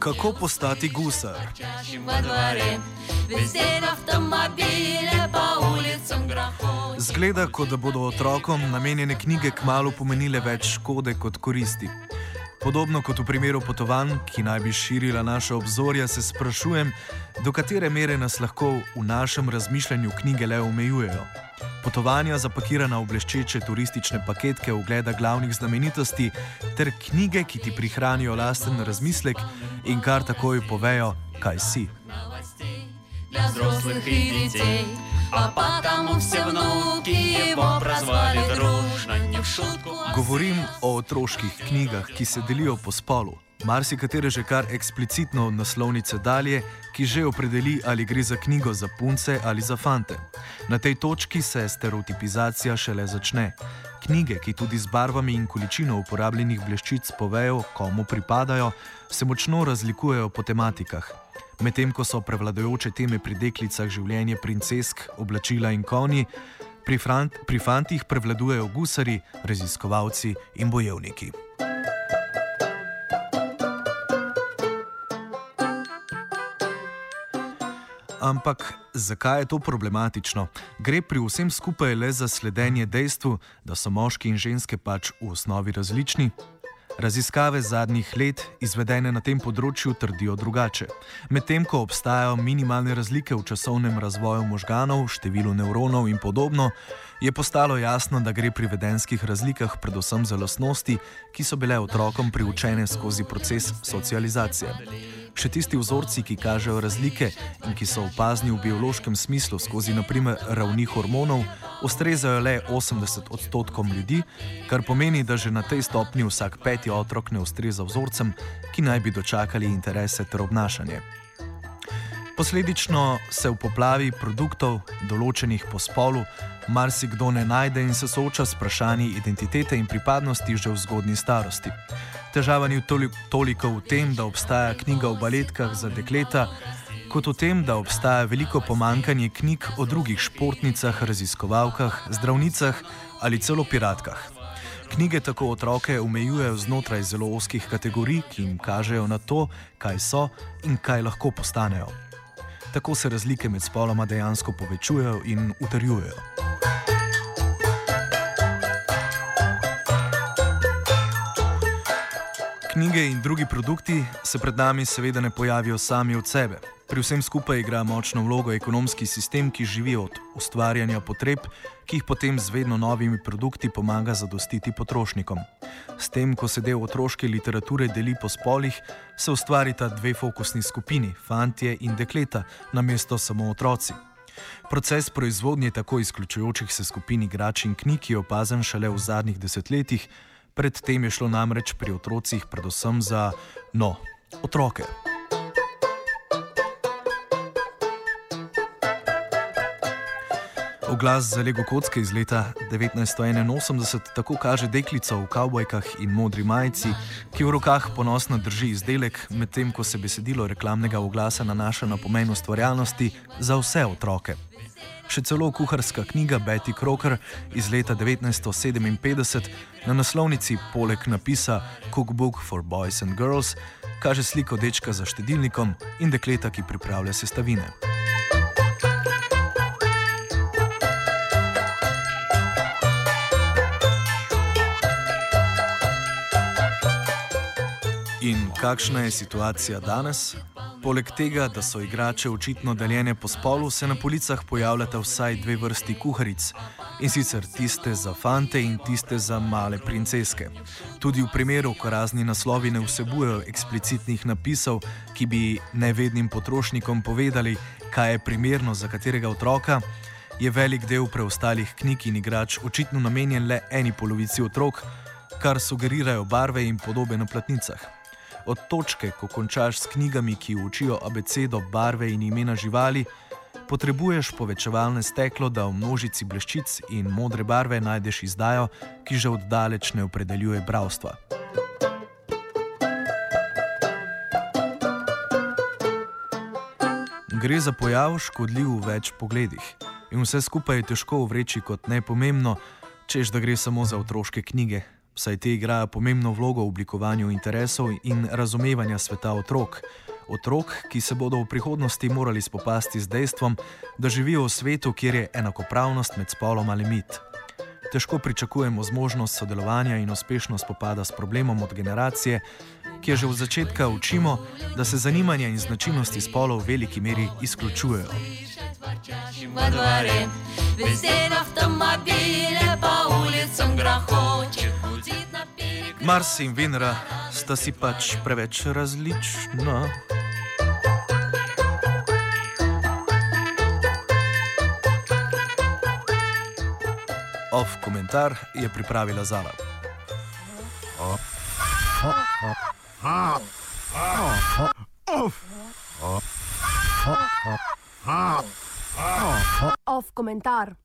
Kako postati gusar? Zgleda, kot da bodo otrokom namenjene knjige kmalo pomenile več škode kot koristi. Podobno kot v primeru potovanj, ki naj bi širila naše obzorja, se sprašujem, do katere mere nas lahko v našem razmišljanju knjige le omejujejo Potovanja zapakirana v bleščeče turistične paketke ogleda glavnih znamenitosti, ter knjige, ki ti prihranijo lasten razmislek in kar takoj povejo, kaj si. Для взрослых и детей, а потому все внуки его прозвали дружно, не в шутку. Govorim o otroških knjigah, ki se delijo po spolu. Marsikatere že kar eksplicitno od naslovnice dalje, ki že opredeli, ali gre za knjigo za punce ali za fante. Na tej točki se stereotipizacija šele začne. Knjige, ki tudi z barvami in količino uporabljenih bleščic povejo, komu pripadajo, se močno razlikujejo po tematikah. Medtem ko so prevladujoče teme pri deklicah življenje princesk, oblačila in konji, pri, frant, pri fantih prevladujejo gusari, raziskovalci in bojevniki. Ampak zakaj je to problematično? Gre pri vsem skupaj le za sledenje dejstvu, da so moški in ženske pač v osnovi različni? Raziskave zadnjih let, izvedene na tem področju, trdijo drugače. Medtem ko obstajajo minimalne razlike v časovnem razvoju možganov, številu nevronov in podobno, je postalo jasno, da gre pri vedenskih razlikah predvsem za lasnosti, ki so bile otrokom priučene skozi proces socializacije. Še tisti vzorci, ki kažejo razlike in ki so opazni v biološkem smislu skozi naprimer ravni hormonov, ustrezajo le 80 odstotkom ljudi, kar pomeni, da že na tej stopni vsak peti otrok ne ustreza vzorcem, ki naj bi dočakali interese ter obnašanje. Posledično se v poplavi produktov, določenih po spolu, marsikdo ne najde in se sooča s vprašanji identitete in pripadnosti že v zgodni starosti. Težava ni toliko v tem, da obstaja knjiga o baletkah za dekleta, kot v tem, da obstaja veliko pomankanje knjig o drugih športnicah, raziskovalkah, zdravnicah ali celo piratkah. Knjige tako otroke omejujejo znotraj zelo oskih kategorij, ki jim kažejo na to, kaj so in kaj lahko postanejo tako se razlike med spoloma dejansko povečujejo in utrjujejo. Knjige in drugi produkti se pred nami seveda ne pojavijo sami od sebe. Pri vsem skupaj igra močno vlogo ekonomski sistem, ki živi od ustvarjanja potreb, ki jih potem z vedno novimi produkti pomaga zadostiti potrošnikom. S tem, ko se del otroške literature deli po spolih, se ustvarita dve fokusni skupini, fantje in dekleta, namesto samo otroci. Proces proizvodnje tako izključujočih se skupin igrač in knjig je opazen šele v zadnjih desetletjih, predtem je šlo namreč pri otrocih predvsem za, no, otroke. Oglas za Lego kocke iz leta 1981 tako kaže deklico v kavbojkah in modri majici, ki v rokah ponosno drži izdelek, medtem ko se besedilo reklamnega oglasa nanaša na pomen ustvarjalnosti za vse otroke. Še celo kuharska knjiga Betty Crocker iz leta 1957 na naslovnici poleg napisa Cookbook for Boys and Girls kaže sliko dečka za štedilnikom in dekleta, ki pripravlja sestavine. In kakšna je situacija danes? Poleg tega, da so igrače očitno deljene po spolu, se na policah pojavljata vsaj dve vrsti kuharic in sicer tiste za fante in tiste za male princeske. Tudi v primeru, ko razni naslovi ne vsebujejo eksplicitnih napisov, ki bi nevednim potrošnikom povedali, kaj je primerno za katerega otroka, je velik del preostalih knjig in igrač očitno namenjen le eni polovici otrok, kar sugerirajo barve in podobe na platnicah. Od točke, ko končaš s knjigami, ki učijo abecedo, barve in imena živali, potrebuješ povečevalne steklo, da v množici bleščic in modre barve najdeš izdajo, ki že oddaleč ne opredeljuje bravstva. Gre za pojav škodljiv v več pogledih in vse skupaj je težko vreči kot nepomembno, čež da gre samo za otroške knjige, saj te igrajo pomembno vlogo v oblikovanju interesov in razumevanja sveta otrok. Otrok, ki se bodo v prihodnosti morali spopasti z dejstvom, da živijo v svetu, kjer je enakopravnost med spoloma limit. Težko pričakujemo zmožnost sodelovanja in uspešno spopada s problemom od generacije, ki je že od začetka učimo, da se zanimanja in značilnosti spolov v veliki meri izključujejo. Mars in Venera sta si pač preveč različna. Off komentar je pripravila Zala. Off komentar.